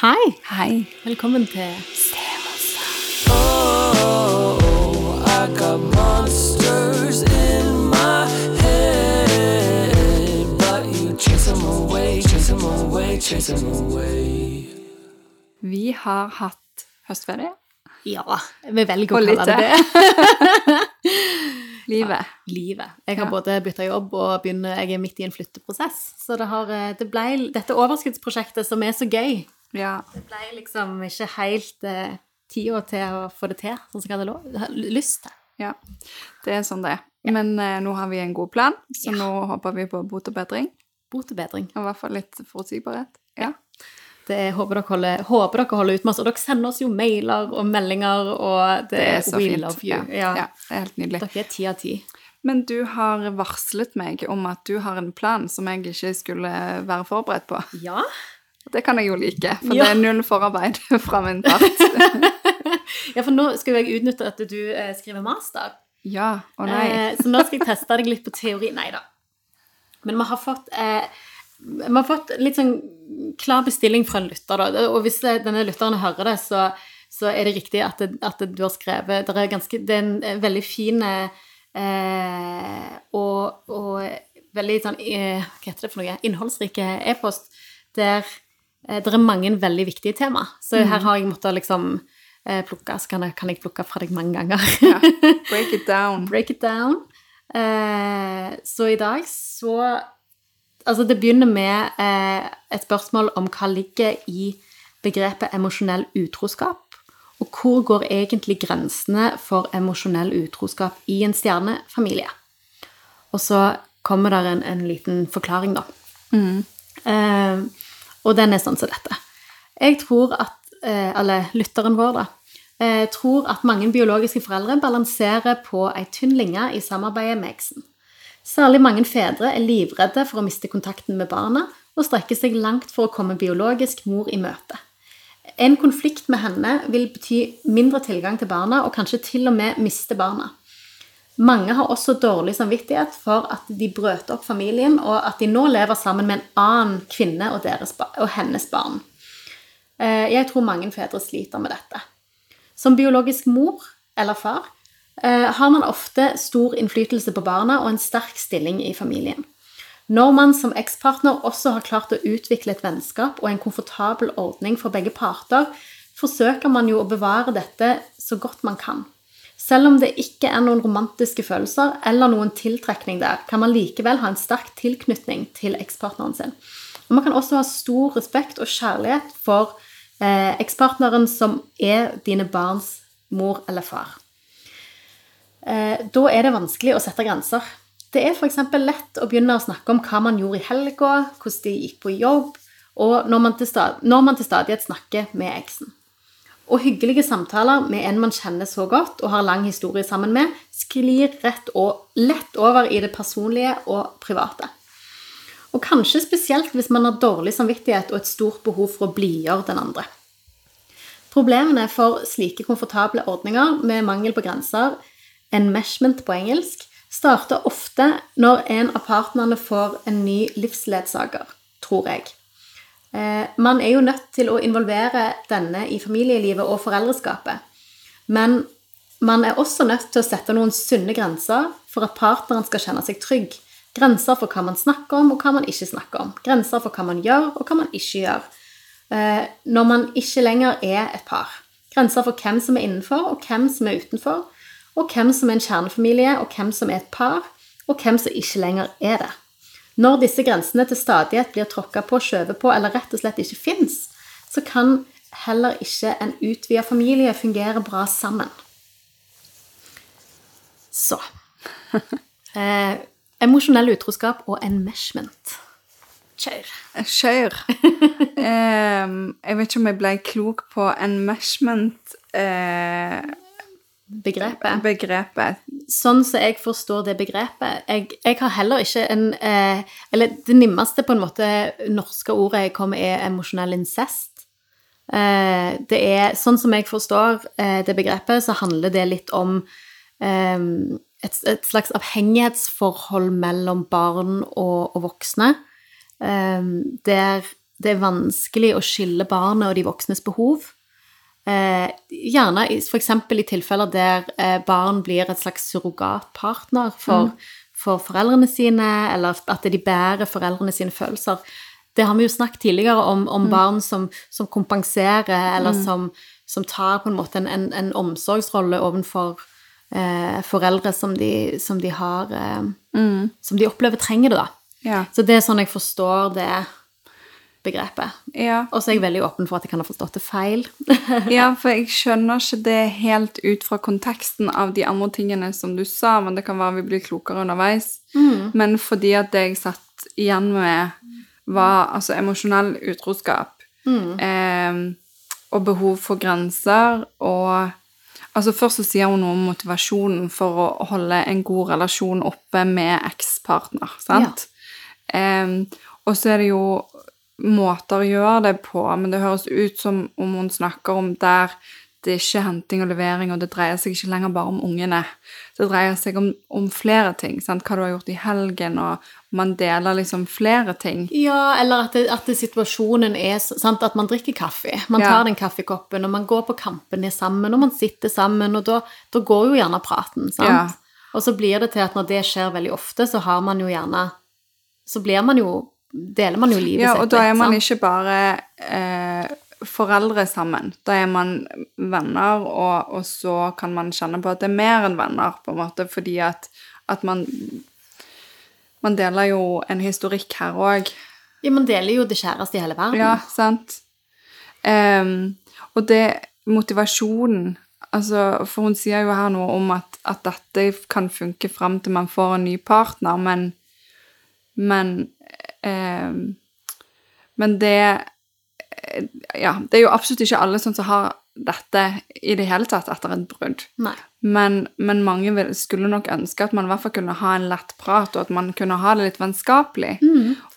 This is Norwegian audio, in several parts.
Hei. Hei. Velkommen til Oh, I got monsters in my head, but you chase them away, chase them away, chase them away. Vi har hatt høstferie. Ja, vi velger å kalle det det. Livet. Livet. Jeg har Ja. både bytta jobb og begynner, jeg er midt i en flytteprosess. Så det, har, eh, det ble dette overskuddsprosjektet som er så gøy. Ja. Det ble liksom ikke helt eh, tida til å få det til, sånn som jeg hadde lov, lyst til. ja. Det er sånn det er. Men eh, nå har vi en god plan, så Ja. nå håper vi på bot og bedring. Bot og bedring. Og i hvert fall litt forutsigbarhet. Ja. Det er, håper, dere holder, håper dere holder ut med oss. Og dere sender oss jo mailer og meldinger, og det, Det er så we fint. love you. Ja. Ja. ja. Det er helt nydelig. Dere er ti av ti. Men du har varslet meg om at du har en plan som jeg ikke skulle være forberedt på. Ja. Det kan jeg jo like, for Ja. det er null forarbeid fra min part. ja, for nå skal jo jeg utnytte at du eh, skriver master. Ja. Å nei. Eh, så nå skal jeg teste deg litt på teori. Nei da. Men vi har fått eh, vi har fått litt sånn klar bestilling fra en lytter, da. Og hvis eh, denne lytteren hører det, så, så er det riktig at, det, at du har skrevet Det er, ganske, det er en veldig fin og, og veldig sånn Hva heter det for noe? Innholdsrike e-post der det er mange veldig viktige tema. Så her har jeg måttet liksom eh, plukke, så kan jeg, kan jeg plukke fra deg mange ganger. Ja. Break it down. Break it down. Eh, så i dag så Altså, det begynner med eh, et spørsmål om hva ligger i begrepet emosjonell utroskap. Og hvor går egentlig grensene for emosjonell utroskap i en stjernefamilie? Og så kommer der en, en liten forklaring, da. Eh, og den er sånn som dette. Jeg tror at, eh, eller lytteren vår, da, eh, tror at mange biologiske foreldre balanserer på ei tynn linje i samarbeidet med eksen. Særlig mange fedre er livredde for å miste kontakten med barna og strekker seg langt for å komme biologisk mor i møte. En konflikt med henne vil bety mindre tilgang til barna og kanskje til og med miste barna. Mange har også dårlig samvittighet for at de brøt opp familien, og at de nå lever sammen med en annen kvinne og, deres, og hennes barn. Eh, Jeg tror mange fedre sliter med dette. Som biologisk mor eller far eh, har man ofte stor innflytelse på barna og en sterk stilling i familien. Når man som ekspartner også har klart å utvikle et vennskap og en komfortabel ordning for begge parter, forsøker man jo å bevare dette så godt man kan. Selv om det ikke er noen romantiske følelser eller noen tiltrekning der, kan man likevel ha en sterk tilknytning til ekspartneren sin. Og man kan også ha stor respekt og kjærlighet for eh, ekspartneren som er dine barns mor eller far. Eh, da er det vanskelig å sette grenser. Det er f.eks. lett å begynne å snakke om hva man gjorde i helga, hvordan de gikk på jobb, og når man til, når man til stadighet snakker med eksen. Og hyggelige samtaler med en man kjenner så godt og har lang historie sammen med, sklir rett og lett over i det personlige og private. Og kanskje spesielt hvis man har dårlig samvittighet og et stort behov for å blidgjøre den andre. Problemene for slike komfortable ordninger med mangel på grenser, enmeshment på engelsk, starter ofte når en av partnerne får en ny livsledsager, tror jeg. Eh, Man er jo nødt til å involvere denne i familielivet og foreldreskapet. Men man er også nødt til å sette noen sunne grenser for at partneren skal kjenne seg trygg. Grenser for hva man snakker om, og hva man ikke snakker om. Grenser for hva man gjør, og hva man ikke gjør. Eh, Når man ikke lenger er et par. Grenser for hvem som er innenfor, og hvem som er utenfor. Og hvem som er en kjernefamilie, og hvem som er et par, og hvem som ikke lenger er det. Når disse grensene til stadighet blir tråkka på, skjøvet på, eller rett og slett ikke fins, så kan heller ikke en utvida familie fungere bra sammen. Så eh, Emosjonell utroskap og enmeshment. Kjør. Kjør. eh, jeg vet ikke om jeg ble klok på enmeshment-begrepet. Begrepet. begrepet. Sånn som jeg forstår det begrepet Jeg, jeg har heller ikke en eh, Eller det nimmeste på en måte norske ordet jeg kommer, er emosjonell incest. Eh, det er, sånn som jeg forstår eh, det begrepet, så handler det litt om eh, et, et slags avhengighetsforhold mellom barn og, og voksne. eh, der det er vanskelig å skille barnet og de voksnes behov. Eh, gjerne f.eks. i tilfeller der eh, barn blir et slags surrogatpartner for, for foreldrene sine, eller at de bærer foreldrene sine følelser. Det har vi jo snakket tidligere om, om barn som, som kompenserer, eller som, som tar på en måte en, en, en omsorgsrolle overfor eh, foreldre som de, som de har eh, Som de opplever trenger det, da. Ja. Så det er sånn jeg forstår det begrepet. Ja. Og så er jeg veldig åpen for at jeg kan ha forstått det feil. ja, for jeg skjønner ikke det helt ut fra konteksten av de andre tingene som du sa, men det kan være vi blir klokere underveis. Men fordi at det jeg satt igjen med, var altså emosjonell utroskap eh, og behov for grenser og Altså Først så sier hun noe om motivasjonen for å holde en god relasjon oppe med ekspartner, sant? Em, og så er det jo måter å gjøre det på, men det høres ut som om hun snakker om der det er ikke henting og levering, og det dreier seg ikke lenger bare om ungene. Det dreier seg om, om flere ting, sant? hva du har gjort i helgen, og man deler liksom flere ting. Ja, eller at, det, at det, situasjonen er sant, at man drikker kaffe. Man Ja. tar den kaffekoppen, og man går på kampene sammen, og man sitter sammen, og da, da går jo gjerne praten, sant? Ja. Og så blir det til at når det skjer veldig ofte, så har man jo gjerne Så blir man jo Deler man jo livet Ja, sitt og da er man sant? ikke bare eh, foreldre sammen. Da er man venner, og, og så kan man kjenne på at det er mer enn venner, på en måte, fordi at, at man Man deler jo en historikk her òg. Ja, man deler jo det kjæreste i hele verden. Ja, sant? Um, og det Motivasjonen altså, For hun sier jo her noe om at, at dette kan funke fram til man får en ny partner, men Men Men det Ja, det er jo absolutt ikke alle som har dette i det hele tatt etter et brudd. Men, men mange skulle nok ønske at man i hvert fall kunne ha en lett prat, og at man kunne ha det litt vennskapelig.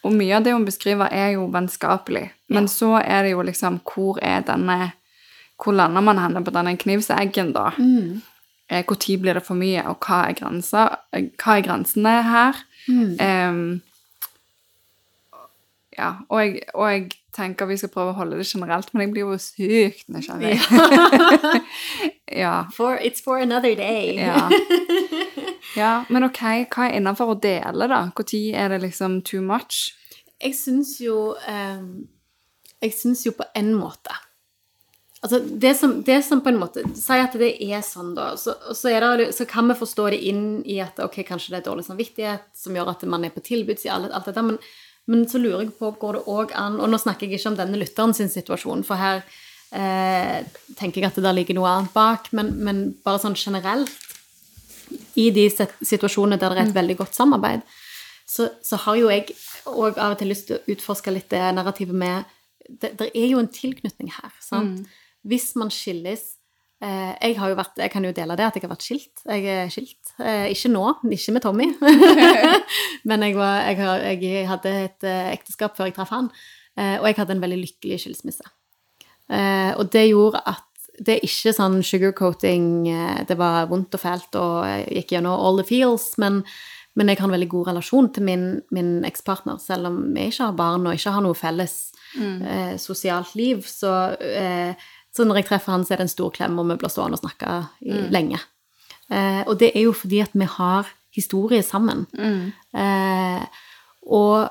Og mye av det hun beskriver, er jo vennskapelig. Men så er det jo liksom Hvor er denne Hvor lander man henne på denne knivseggen, da? Eh, Hvor tid blir det for mye, og hva er, grensa, eh, hva er grensene her? Em, ja, og jeg, og jeg tenker vi skal prøve å holde det generelt, men jeg blir jo sykt nysgjerrig. ja. For, it's for another day. Ja. ja, men ok, hva er innenfor å dele, da? Når er det liksom too much? Jeg syns jo um, Jeg syns jo på en måte Altså, det som, det som på en måte Si at det er sånn, da. Så, så, det, så kan vi forstå det inn i at ok, kanskje det er dårlig samvittighet som gjør at man er på tilbudssida, alt, alt dette, men, men så lurer jeg på, går det òg an Og nå snakker jeg ikke om denne lytteren sin situasjon, for her eh, tenker jeg at det der ligger noe annet bak, men, men bare sånn generelt i de situasjonene der det er et veldig godt samarbeid, så, så har jo jeg òg av og til lyst til å utforske litt det narrativet med Det, det er jo en tilknytning her, sant? Hvis man skilles Jeg har jo vært, jeg kan jo dele det at jeg har vært skilt. Jeg er skilt. Eh, ikke nå, ikke med Tommy. Men jeg, var, jeg, har, jeg hadde et eh, ekteskap før jeg traff han, eh, og jeg hadde en veldig lykkelig skilsmisse. Eh, og det gjorde at det er ikke sånn sugarcoating, eh, det var vondt og fælt, og jeg gikk gjennom all the feels, men, men jeg har en veldig god relasjon til min, min ekspartner, selv om vi ikke har barn og ikke har noe felles eh, sosialt liv. Så, eh, så når jeg treffer han, så er det en stor klem, og vi blir stående og snakke i, lenge. Eh, og det er jo fordi at vi har historie sammen. Eh, og,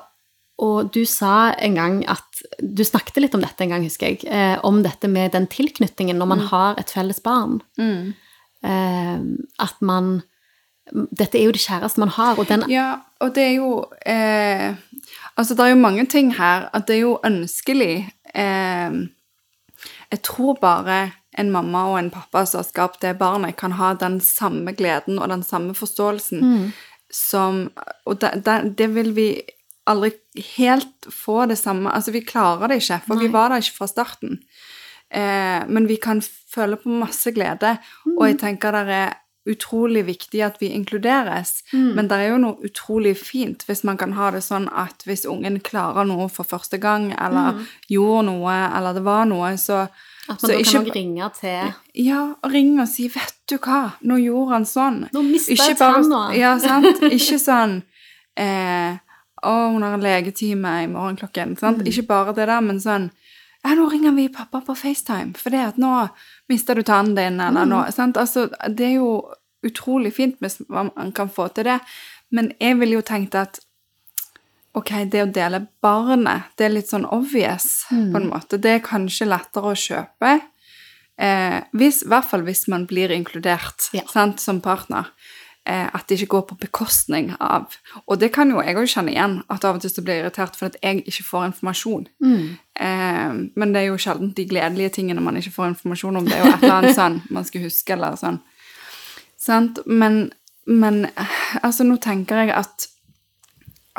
og du sa en gang at Du snakket litt om dette en gang, husker jeg. Eh, om dette med den tilknytningen når man har et felles barn. Eh, at man Dette er jo det kjæreste man har, og den Ja, og det er jo eh, Altså, det er jo mange ting her at det er jo ønskelig eh, Jeg tror bare en mamma og en pappa som har skapt det barnet, kan ha den samme gleden og den samme forståelsen som Og det, da, det vil vi aldri helt få det samme. Altså, vi klarer det ikke, for vi var der ikke fra starten. Eh, men vi kan føle på masse glede, og jeg tenker det er utrolig viktig at vi inkluderes. Men det er jo noe utrolig fint hvis man kan ha det sånn at hvis ungen klarer noe for første gang, eller gjorde noe, eller det var noe, så At så man da ikke kan ringe til ja, ringe og si 'Vet du hva, nå gjorde han sånn'. Nå Ikke jeg tanna. Ja, sant? Ikke sånn eh, 'Å, hun har en legetime i morgen klokken.' Sant? Ikke bare det der, men sånn ja, 'Nå ringer vi pappa på FaceTime, for det at nå mister du tannen din', eller nå sant? Altså, Det er jo utrolig fint hvis man kan få til det, men jeg ville jo tenkt at Ok, det å dele barnet, det er litt sånn obvious, på en måte. Det er kanskje lettere å kjøpe. Eh, I hvert fall hvis man blir inkludert Ja. sant, som partner. Eh, at det ikke går på bekostning av Og det kan jo jeg òg kjenne igjen, at av og til så blir jeg irritert for at jeg ikke får informasjon. Eh, men det er jo sjelden de gledelige tingene man ikke får informasjon om. Det er jo et eller annet sånn man skal huske, eller sånn. Sant? Men, men altså, nå tenker jeg at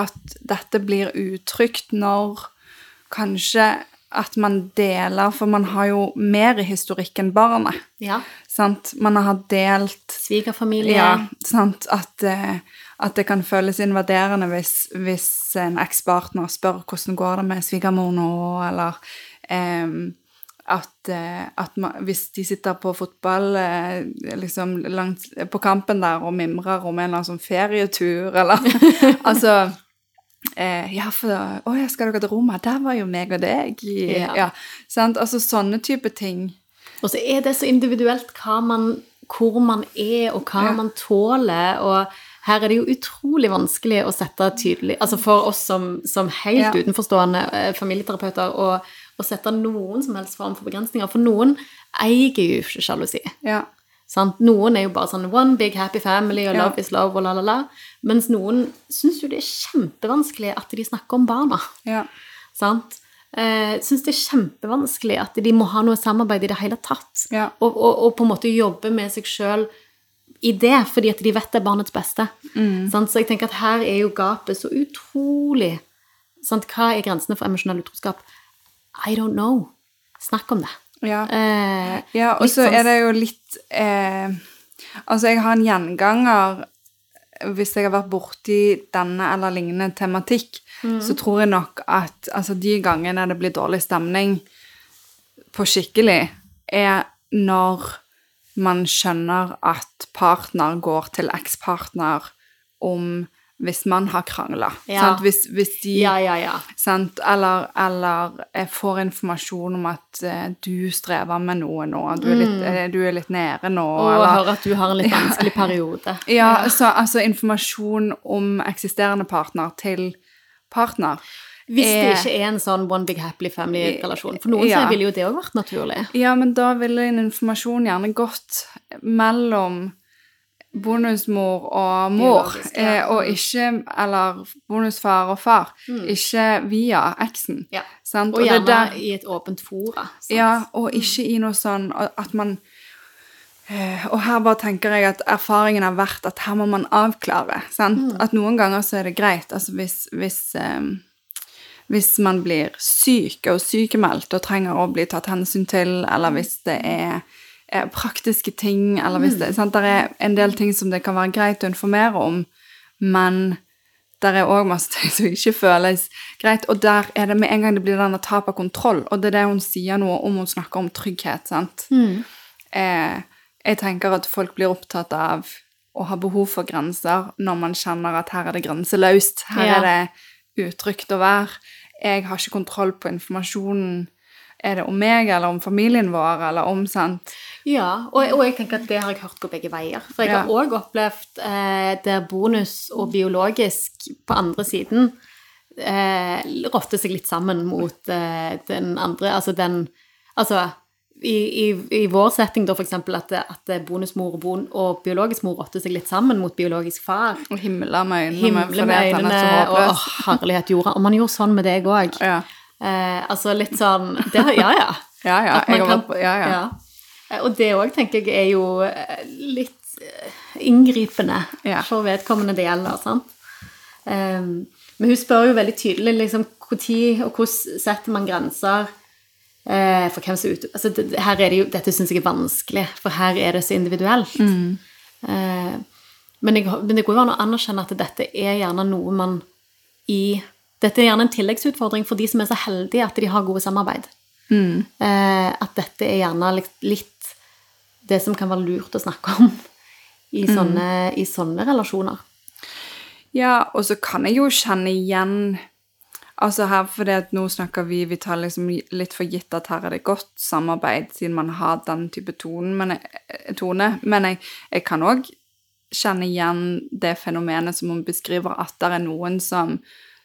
at dette blir utrygt når kanskje at man deler, for man har jo mer i historikk enn barnet. Ja. Sant? Man har delt Svigerfamilie. ja, sant? At, eh, at det kan føles invaderende hvis, hvis en ekspartner spør hvordan går det med svigermor nå, eller um, at, eh, at man, hvis de sitter på fotball eh, liksom langt på kampen der og mimrer om en eller annen sånn ferietur, eller Altså eh, Ja, for Å ja, skal dere til Roma? Der var jo meg og deg. Ja. Ja. sant? Altså sånne type ting. Og så er det så individuelt hva man, hvor man er, og hva Ja. man tåler. Og her er det jo utrolig vanskelig å sette tydelig Altså for oss som, som helt Ja. utenforstående eh, familieterapeuter, å, å sette noen som helst form for begrensninger. For noen eier jo ikke sjalusi. Ja. Sant? Noen er jo bare sånn one big happy family og Ja. love is love og la, la, la. Mens noen syns jo det er kjempevanskelig at de snakker om barna. Ja. Sant? Eh, syns det er kjempevanskelig at de må ha noe samarbeid i det hele tatt. Ja. Og, og, og på en måte jobbe med seg sjøl i det, fordi at de vet det er barnets beste. Mm. Så jeg tenker at her er jo gapet så utrolig sant? Hva er grensene for emosjonell utroskap? I don't know. Snakk om det. Ja. Eh, Ja, og så sånn- er det jo litt eh, Altså, jeg har en gjenganger Hvis jeg har vært borti denne eller lignende tematikk, så tror jeg nok at altså, de gangene det blir dårlig stemning på skikkelig, er når man skjønner at partner går til ekspartner om hvis man har krangla. Ja. Hvis, hvis de Ja, ja? Eller, eller jeg får informasjon om at eh, du strever med noe nå, du er litt, mm. du er litt nede nå. Og eller, høre at du har en litt vanskelig periode. ja, Så, altså informasjon om eksisterende partner til partner. Hvis det ikke er en sånn one big happy family-relasjon. For noen Ja. så ville jo det òg vært naturlig. Ja, men da ville en informasjon gjerne gått mellom bonusmor og mor, ja. eh, og ikke Eller bonusfar og far. Ikke via eksen. Ja. Sant? Og det er gjerne der- i et åpent fora. sant? Ja, og ikke i noe sånn at man eh, Og her bare tenker jeg at erfaringen har vært at her må man avklare. Sant? At noen ganger så er det greit. Altså hvis, hvis, um hvis man blir syk og sykemeldt og trenger å bli tatt hensyn til, eller hvis det er praktiske ting, eller hvis det sant? Der er en del ting som det kan være greit å informere om, men der er òg masse ting som ikke føles greit. Og der er det med en gang det blir denne tap av kontroll. Og det er det hun sier noe om hun snakker om trygghet. sant? Eh, jeg tenker at folk blir opptatt av å ha behov for grenser når man kjenner at her er det grenseløst. Her Ja. er det utrygt å være. Jeg har ikke kontroll på informasjonen. Er det om meg eller om familien vår eller om sant? Ja, og, og jeg tenker at det har jeg hørt gå begge veier. For jeg har òg opplevd eh, der bonus og biologisk på andre siden eh, rotter seg litt sammen mot eh, den andre. Altså den Altså i, i, i vår setting, da, eksempel, at, at bonusmor og, bon, og biologisk mor rotter seg litt sammen mot biologisk far. Og himle med øynene med øynene og håpløs. herlighet jorda. Og man gjorde sånn med deg òg. Ja. Eh, altså litt sånn det, Ja, ja. Ja, ja. At man Jeg kan- på, ja, ja. Eh, Og det òg tenker jeg er jo eh, litt eh, inngripende Ja. for vedkommende det gjelder. sant? Um, men hun spør jo veldig tydelig liksom, når og hvordan setter man grenser uh, for hvem som ut... altså, det, det- her er det jo, Dette syns jeg er vanskelig, for her er det så individuelt. Mm. Uh, men, jeg, men det går jo an å anerkjenne at dette er gjerne noe man i Dette er gjerne en tilleggsutfordring for de som er så heldige at de har gode samarbeid. Mm. Uh, at dette er gjerne litt, litt det som kan være lurt å snakke om i sånne, i sånne relasjoner. Ja, og så kan jeg jo kjenne igjen Altså her, for det at nå snakker vi Vi tar liksom litt for gitt at her er det godt samarbeid, siden man har den type tonen, men jeg, tone. Men jeg, jeg kan òg kjenne igjen det fenomenet som hun beskriver, at det er noen som,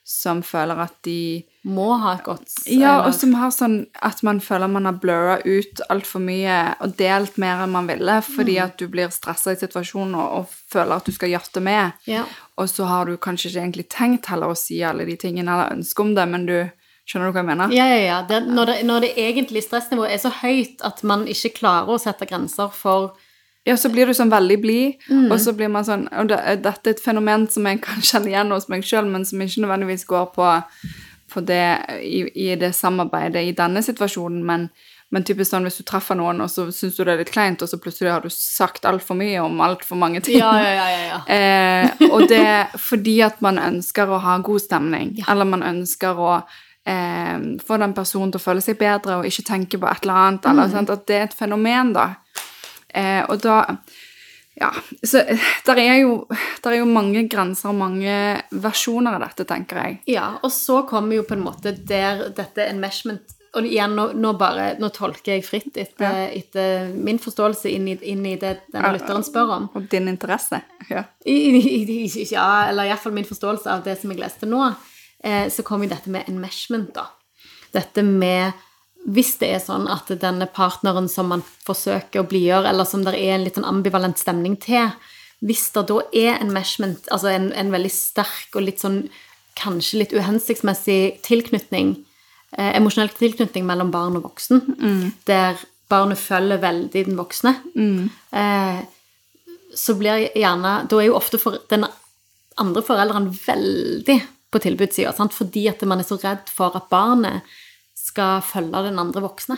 som føler at de Må ha et godt Ja, og som har sånn at man føler man har blurra ut altfor mye og delt mer enn man ville, fordi Mm. at du blir stressa i situasjonen og, og føler at du skal gjøre med. Ja. Og så har du kanskje ikke egentlig tenkt heller å si alle de tingene eller ønske om det, men du skjønner du hva jeg mener? Ja, ja, ja. Det, når, det, når det egentlig stressnivået er så høyt at man ikke klarer å sette grenser for Ja, så blir du sånn veldig blid, Mm. og så blir man sånn Og det, dette er et fenomen som jeg kan kjenne igjen hos meg sjøl, men som ikke nødvendigvis går på, på det i, i det samarbeidet i denne situasjonen, men, men typisk sånn hvis du treffer noen, og så syns du det er litt kleint, og så plutselig har du sagt altfor mye om altfor mange ting. Ja, ja, ja. ja, ja. Eh, og det er fordi at man ønsker å ha god stemning, Ja. eller man ønsker å eh, få den personen til å føle seg bedre og ikke tenke på et eller annet, Mm. eller sant, at det er et fenomen, da. Eh, og da Ja, så eh, der er, jo, der er jo mange grenser og mange versjoner av dette, tenker jeg. Ja, og så kommer jo på en måte der dette enmeshment Og igjen, nå, nå bare Nå tolker jeg fritt etter, etter min forståelse inn i, inn i det denne lytteren spør om. Og din interesse. Ja. I, i, i, ja, eller iallfall min forståelse av det som jeg leste nå, eh, så kommer jo dette med enmeshment, da. Dette med Hvis det er sånn at denne partneren som man forsøker å blidgjøre, eller som det er en litt sånn ambivalent stemning til, hvis det da er enmeshment, altså en, en veldig sterk og litt sånn kanskje litt uhensiktsmessig tilknytning, eh, emosjonell tilknytning mellom barn og voksen, der barnet følger veldig den voksne, eh, så blir gjerne Da er jo ofte for den andre forelderen veldig på tilbudssida, fordi at man er så redd for at barnet skal følge den andre voksne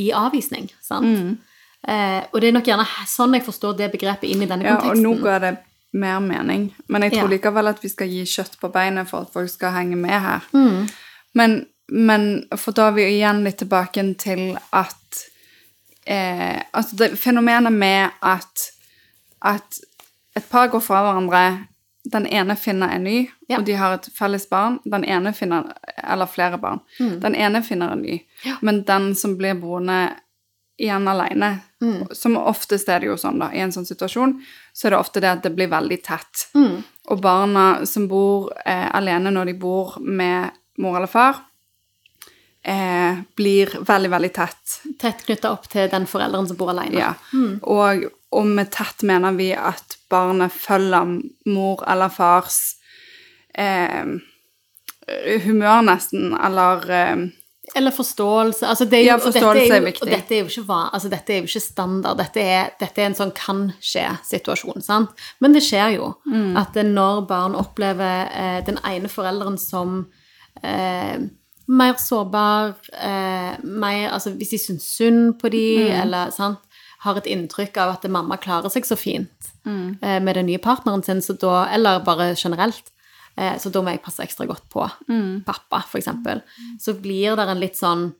i avvisning. Sant? Eh, og det er nok gjerne sånn jeg forstår det begrepet inn i denne Ja, og konteksten. nå går det mer mening. Men jeg tror Ja. likevel at vi skal gi kjøtt på beinet for at folk skal henge med her. Mm. Men, men for da er vi igjen litt tilbake til at eh, Altså det fenomenet med at, at et par går fra hverandre, den ene finner en ny, Ja. og de har et felles barn. Den ene finner Eller flere barn. Mm. Den ene finner en ny. Men den som blir boende igjen alene, Mm. som oftest er det jo sånn, da, i en sånn situasjon, så er det ofte det at det blir veldig tett. Mm. Og barna som bor eh, alene når de bor med mor eller far, eh, blir veldig, veldig tett. Tett knytta opp til den forelderen som bor alene. Ja. Og, og med tett mener vi at barnet følger mor eller fars eh, humør, nesten, eller eh, Eller forståelse. Altså det er jo, Ja, forståelse dette er, jo, er viktig. Og dette er jo ikke, altså dette er jo ikke standard. Dette er, dette er en sånn kan skje-situasjon. sant? Men det skjer jo. Mm. At når barn opplever eh, den ene forelderen som eh, mer sårbar, eh, mer Altså hvis de syns synd på de, Mm. eller sant, har et inntrykk av at mamma klarer seg så fint Mm. eh, med den nye partneren sin, så da, eller bare generelt, eh, så da må jeg passe ekstra godt på Mm. pappa, eksempel. Så blir det en litt sånn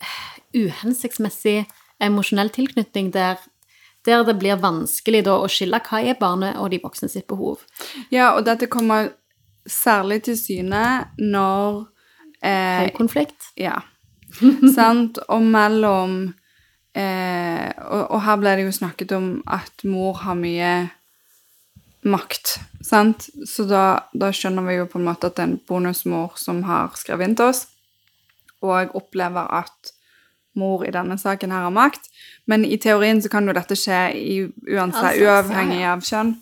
eh, uhensiktsmessig emosjonell tilknytning der, der det blir vanskelig da å skille hva er barnet og de voksne sitt behov. Ja, og dette kommer særlig til syne når eh, konflikt. Ja. Sant? Og mellom eh, og, og her ble det jo snakket om at mor har mye makt, sant? Så da, da skjønner vi jo på en måte at det er en bonusmor som har skrevet inn til oss, og opplever at mor i denne saken her har makt. Men i teorien så kan jo dette skje i, uansett, uavhengig av kjønn.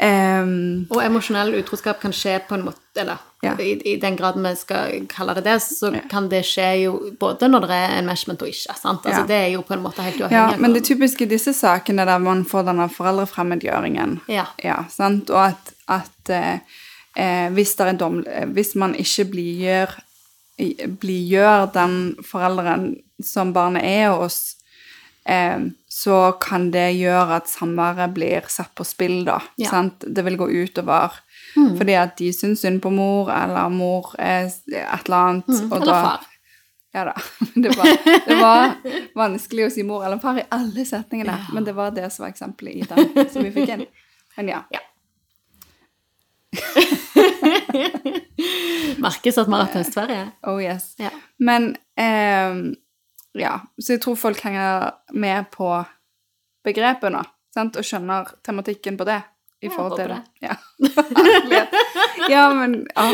Em, Og emosjonell utroskap kan skje på en måte Eller Ja. i, i den grad vi skal kalle det det, så kan det skje jo både når det er enmeshment og ikke. sant? Altså Ja. Det er jo på en måte helt uavhengig. Ja, men det typiske i disse sakene der man får denne foreldrefremmedgjøringen Ja. sant? Og at, at eh, eh, hvis, dom, eh, hvis man ikke blidgjør blidgjør den forelderen som barnet er hos, eh, så kan det gjøre at samværet blir satt på spill, da. Ja. Sant? Det vil gå utover fordi at de syns synd på mor, eller mor er et eller annet. og Eller da- far. ja da. Det var, det var vanskelig å si mor eller far i alle setningene, men det var det som var eksempelet i den som vi fikk inn. Men ja. Ja. Merkes at vi har hatt høstferie. Oh yes. Ja. Men eh, ja, så jeg tror folk henger med på begrepet nå, sant? og skjønner tematikken på det. I Ja, forhold til det. Ja. Ja, men ah,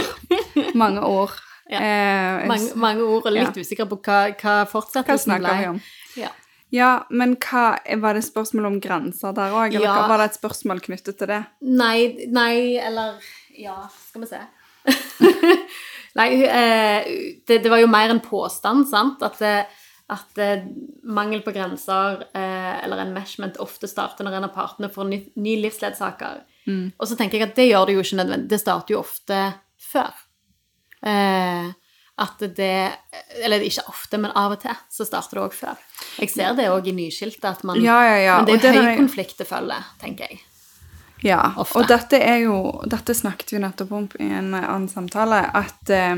mange ord. Ja. Eh, Mange, mange ord, og litt usikker på hva, hva hva fortsettelsen snakker vi om? Ja. Ja, men hva, var det spørsmål om grenser der òg, eller Ja. var det et spørsmål knyttet til det? Nei, nei, eller Ja, skal vi se. nei, eh, det, det var jo mer en påstand, sant? At, det, at eh, mangel på grenser eh, eller enmeshment ofte starter når en av partene får ny, ny livsledsager. Og så tenker jeg at det gjør det jo ikke nødvendig. Det starter jo ofte før. Eh, at det Eller ikke ofte, men av og til så starter det òg før. Jeg ser det òg i nyskilte, at man Ja, ja, ja. Men det er jo der er- det følger, tenker jeg. Ja, Ofte. og dette er jo Dette snakket vi nettopp om i en annen samtale, at, eh,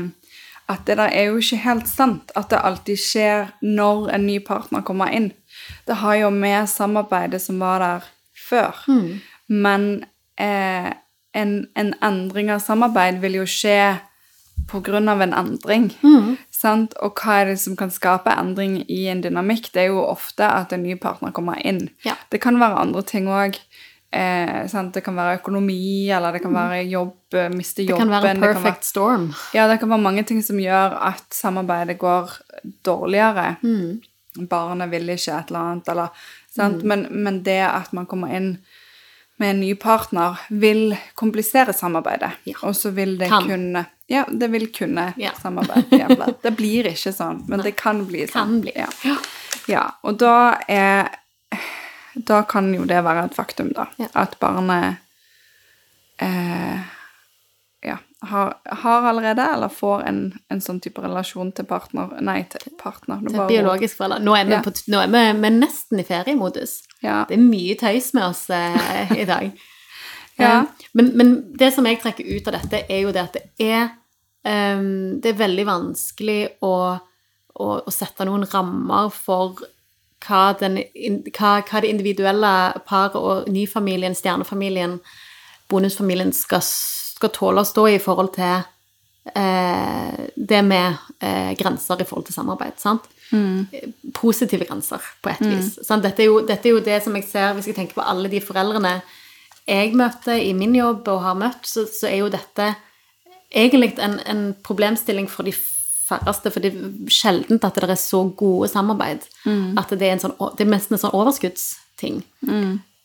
at det der er jo ikke helt sant at det alltid skjer når en ny partner kommer inn. Det har jo med samarbeidet som var der før. Mm. Men eh, en, en endring av samarbeid vil jo skje av en endring. Mm. Sant? Og hva er det som kan skape endring i en dynamikk? Det er jo ofte at en ny partner kommer inn. Ja. Det kan være andre ting òg. Eh, sant? det kan være økonomi, eller det kan være jobb, eh, miste jobben Det kan være en perfect storm. ja, det kan være mange ting som gjør at samarbeidet går dårligere. Mm. Barnet vil ikke et eller annet, eller sant? Men, men det at man kommer inn med en ny partner, vil komplisere samarbeidet. Ja. Og så vil det Kan. kunne Ja, det vil kunne Ja. samarbeide. Det blir ikke sånn, men det kan bli sånn. Kan bli. Ja. ja. Og da er Da kan jo det være et faktum, da. Ja. At barnet eh, ja, har, har allerede, eller får en, en sånn type relasjon til partner Nei, til partner. er er bare biologisk forelder. Nå er Ja. på, nå er vi, vi er nesten i feriemodus. Det er mye tøys med oss eh, i dag. Ja. Eh, men, men det som jeg trekker ut av dette, er jo det at det er um, Det er veldig vanskelig å, å, å sette noen rammer for hva, den, hva, hva det individuelle paret og nyfamilien, stjernefamilien, bonusfamilien skal, skal tåle å stå i forhold til eh, det med eh, grenser i forhold til samarbeid. sant? Positive grenser, på et vis. Sant? Dette, er jo, dette er jo det som jeg ser, hvis jeg tenker på alle de foreldrene jeg møter i min jobb og har møtt, så, så er jo dette egentlig en, en problemstilling for de færreste, for det er sjeldent at det er så gode samarbeid. At det er, en sånn, det er nesten en sånn overskuddsting.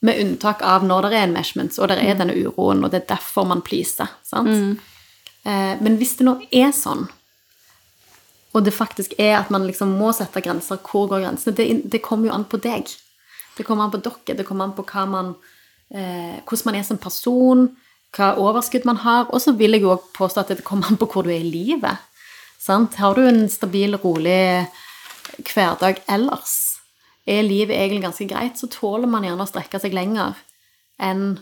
Med unntak av når det er enmeshments, og det er denne uroen, og det er derfor man pleaser. Sant? Eh, men hvis det nå er sånn, og det faktisk er at man liksom må sette grenser, hvor går grensene? Det, det kommer jo an på deg. Det kommer an på dere, det kommer an på man, eh, hvordan man er som person, hva overskudd man har, og så vil jeg jo påstå at det kommer an på hvor du er i livet. Sant? Har du en stabil, rolig hverdag ellers, er livet egentlig ganske greit, så tåler man gjerne å strekke seg lenger enn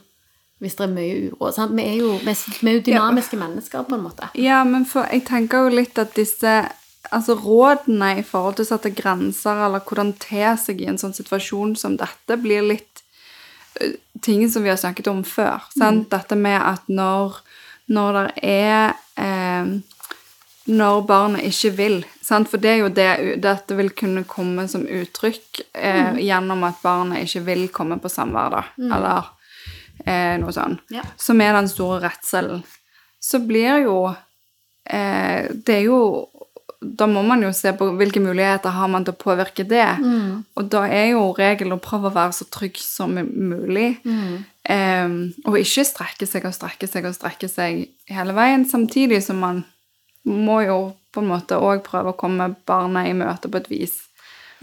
hvis det er mye uro. Sant? Vi er jo, vi er- jo dynamiske mennesker, på en måte. Ja, men for jeg tenker jo litt at disse altså rådene i forhold til å sette grenser, eller hvordan te seg i en sånn situasjon som dette, blir litt ting som vi har snakket om før. Sant? Dette med at når, når det er eh, Når barnet ikke vil sant? For det er jo det dette vil kunne komme som uttrykk eh, gjennom at barnet ikke vil komme på samvær, da. Eller eh, noe sånt. Ja. Som er den store redselen. Så blir jo eh, Det er jo Da må man jo se på hvilke muligheter har man til å påvirke det. Og da er jo regelen å prøve å være så trygg som mulig. Eh, og ikke strekke seg og strekke seg og strekke seg hele veien, samtidig som man må jo på en måte òg prøve å komme barna i møte på et vis.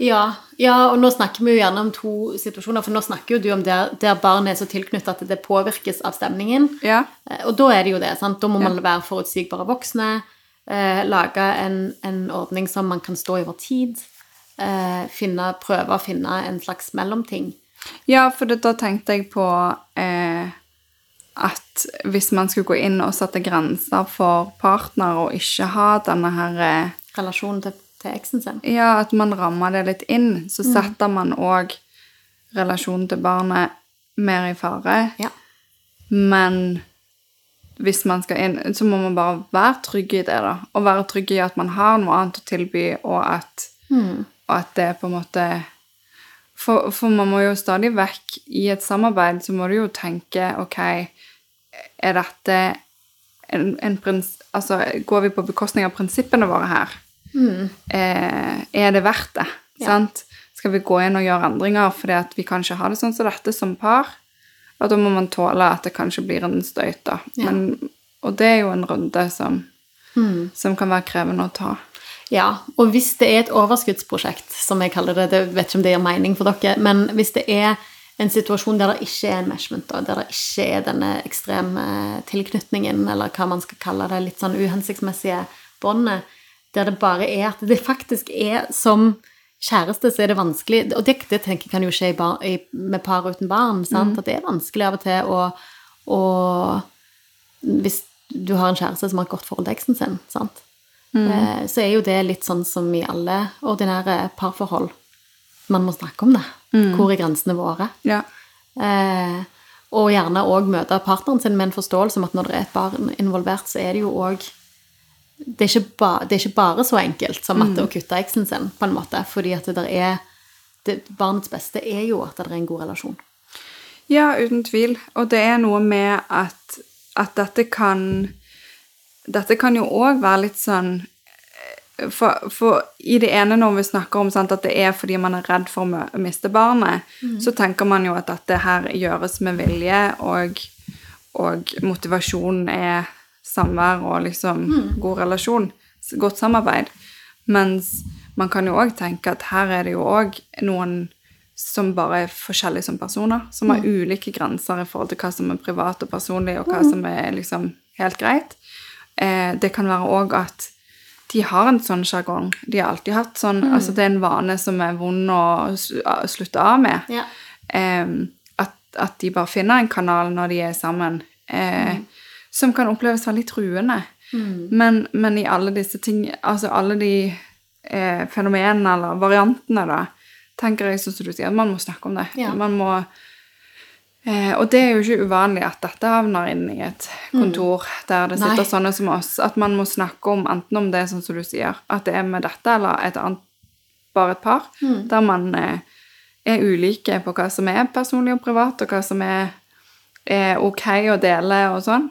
Ja, ja, og nå snakker vi jo gjerne om to situasjoner, for nå snakker jo du om der, der barnet er så tilknyttet at det påvirkes av stemningen. Ja. Eh, Og da er det jo det, sant? Da må man være forutsigbare voksne, eh, lage en, en ordning som man kan stå over tid, eh, finne, prøve å finne en slags mellomting. Ja, for det, da tenkte jeg på eh, at hvis man skulle gå inn og sette grenser for partner og ikke ha denne her eh, Relasjonen til, til eksen sin. Ja, at man rammer det litt inn, så setter man òg relasjonen til barnet mer i fare. Ja. Men hvis man skal inn, så må man bare være trygg i det, da. Og være trygg i at man har noe annet å tilby, og at, og at det på en måte for, for man må jo stadig vekk i et samarbeid, så må du jo tenke OK, er dette en, en prins... Altså, går vi på bekostning av prinsippene våre her? Eh, er det verdt det? Sant? Skal vi gå inn og gjøre endringer fordi at vi kanskje har det sånn som dette som par? Og da må man tåle at det kanskje blir en støyt, da. Ja. Men, og det er jo en runde som, som kan være krevende å ta. Ja, og hvis det er et overskuddsprosjekt, som jeg kaller det, det vet ikke om det gir mening for dere, men hvis det er en situasjon der det ikke er enmeshment, da, der det ikke er denne ekstreme tilknytningen, eller hva man skal kalle det, litt sånn uhensiktsmessige båndet, der det bare er at det faktisk er som kjæreste, så er det vanskelig Og det, det tenker jeg kan jo skje i bar, i, med par uten barn, sant? at det er vanskelig av og til å, å Hvis du har en kjæreste som har et godt forhold til eksen sin, sant? Eh, så er jo det litt sånn som i alle ordinære parforhold. Man må snakke om det. Hvor er grensene våre? Ja. Eh, og gjerne òg møte partneren sin med en forståelse om at når det er et barn involvert, så er det jo òg det, er ikke ba, det er ikke bare så enkelt som at å kutte eksen sin, på en måte. Fordi at det der er det, Barnets beste er jo at det er en god relasjon. Ja, uten tvil. Og det er noe med at, at dette kan Dette kan jo òg være litt sånn for, for i det ene når vi snakker om sant, at det er fordi man er redd for å miste barnet, så tenker man jo at dette her gjøres med vilje, og, og motivasjonen er samvær og liksom god relasjon, godt samarbeid. Mens man kan jo òg tenke at her er det jo òg noen som bare er forskjellige som personer, som har ulike grenser i forhold til hva som er privat og personlig, og hva som er liksom helt greit. Eh, det kan være òg at de har en sånn sjargong. De har alltid hatt sånn Altså, det er en vane som er vond å slutte av med. Ja. Eh, at, at de bare finner en kanal når de er sammen, eh, som kan oppleves veldig truende. Men, men i alle disse ting, altså alle de eh, fenomenene eller variantene, da, tenker jeg sånn som du sier, at man må snakke om det. Ja. Man må Eh, og det er jo ikke uvanlig at dette havner inn i et kontor der det sitter Nei. sånne som oss. At man må snakke om enten om det sånn som du sier, at det er med dette eller et annet, bare et par, der man eh, er ulike på hva som er personlig og privat, og hva som er, er ok å dele og sånn.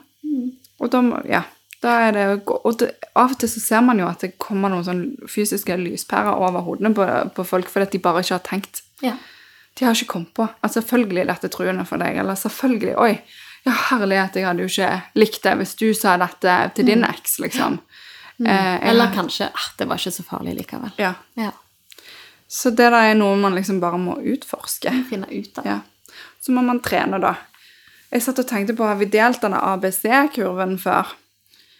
Og da, ja, da er det, og det, av og til så ser man jo at det kommer noen sånn fysiske lyspærer over hodene på, på folk fordi de bare ikke har tenkt. Ja. De har ikke kommet på at selvfølgelig er dette truende for deg, eller selvfølgelig Oi, ja, herlighet, jeg hadde jo ikke likt det hvis du sa dette til din eks, liksom. Eh, Eller kanskje ah, det var ikke så farlig likevel. Ja. Ja. Så det der er noe man liksom bare må utforske. Finne ut av. Ja. Så må man trene, da. Jeg satt og tenkte på, har vi delt denne ABC-kurven før?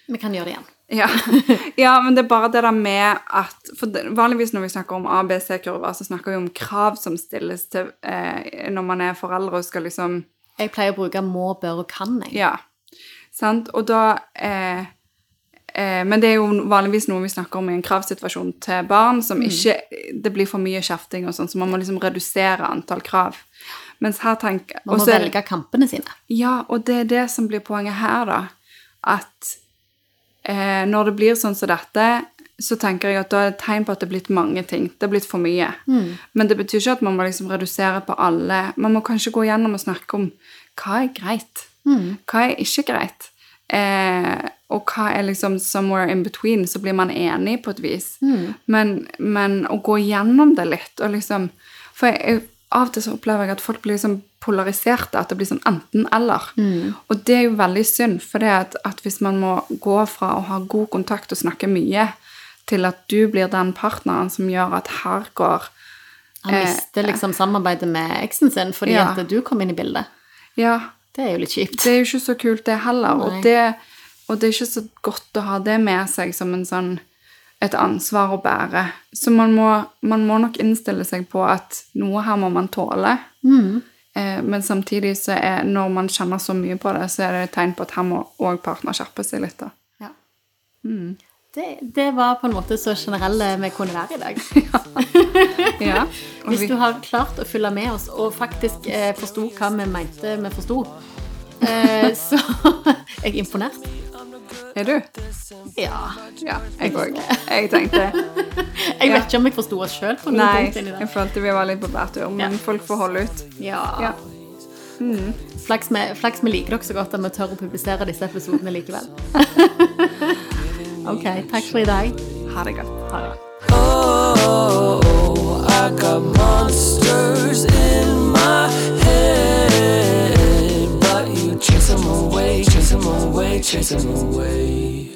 Vi kan gjøre det igjen. Ja. ja, men det er bare det der med at For vanligvis når vi snakker om ABC-kurver, så snakker vi om krav som stilles til eh, når man er foreldre og skal liksom Jeg pleier å bruke må, bør og kan, jeg. Ja. Sant? Og da eh, eh, Men det er jo vanligvis noe vi snakker om i en kravsituasjon til barn, som ikke Det blir for mye kjefting og sånn, så man må liksom redusere antall krav. Mens her tenker Man må så er velge kampene sine. ja, og det er det som blir poenget her, da. At eh, når det blir sånn som dette, så tenker jeg at da er det et tegn på at det er blitt mange ting. Det er blitt for mye. Men det betyr ikke at man må liksom redusere på alle. Man må kanskje gå gjennom og snakke om hva er greit, hva er ikke greit. Eh, og hva er liksom somewhere in between, så blir man enig på et vis. Men, men å gå gjennom det litt, og liksom For jeg, av og til så opplever jeg at folk blir liksom polariserte, at det blir sånn enten-eller. Og det er jo veldig synd, for det at, at hvis man må gå fra å ha god kontakt og snakke mye, til at du blir den partneren som gjør at her går Han Eh, liksom samarbeidet med eksen sin fordi Ja. at du kom inn i bildet. Ja, Det er jo litt kjipt. det er jo ikke så kult, det heller. Og det, og det er ikke så godt å ha det med seg som en sånn, et ansvar å bære. Så man må, man må nok innstille seg på at noe her må man tåle. Eh, men samtidig så er når man kjenner så mye på det, så er det et tegn på at her må òg partner skjerpe seg litt. da. Ja. Det, det var på en måte så generelle vi kunne være i dag. Ja. ja. Hvis du har klart å følge med oss og faktisk eh, forsto hva vi mente vi forsto, eh, så Jeg er imponert. Er du? Ja. Ja, jeg òg. Jeg tenkte Jeg vet ikke om jeg forsto oss sjøl på noen Nei, punkt inni jeg følte vi var litt på bærtur, men Ja. folk får holde ut. Ja. Ja. Flaks med, flaks vi liker dere så godt at vi tør å publisere disse episodene likevel. OK, takk for i dag. Ha det godt. Ha det. Oh, I got monsters in my head, but you chase them away, them away, chase them away.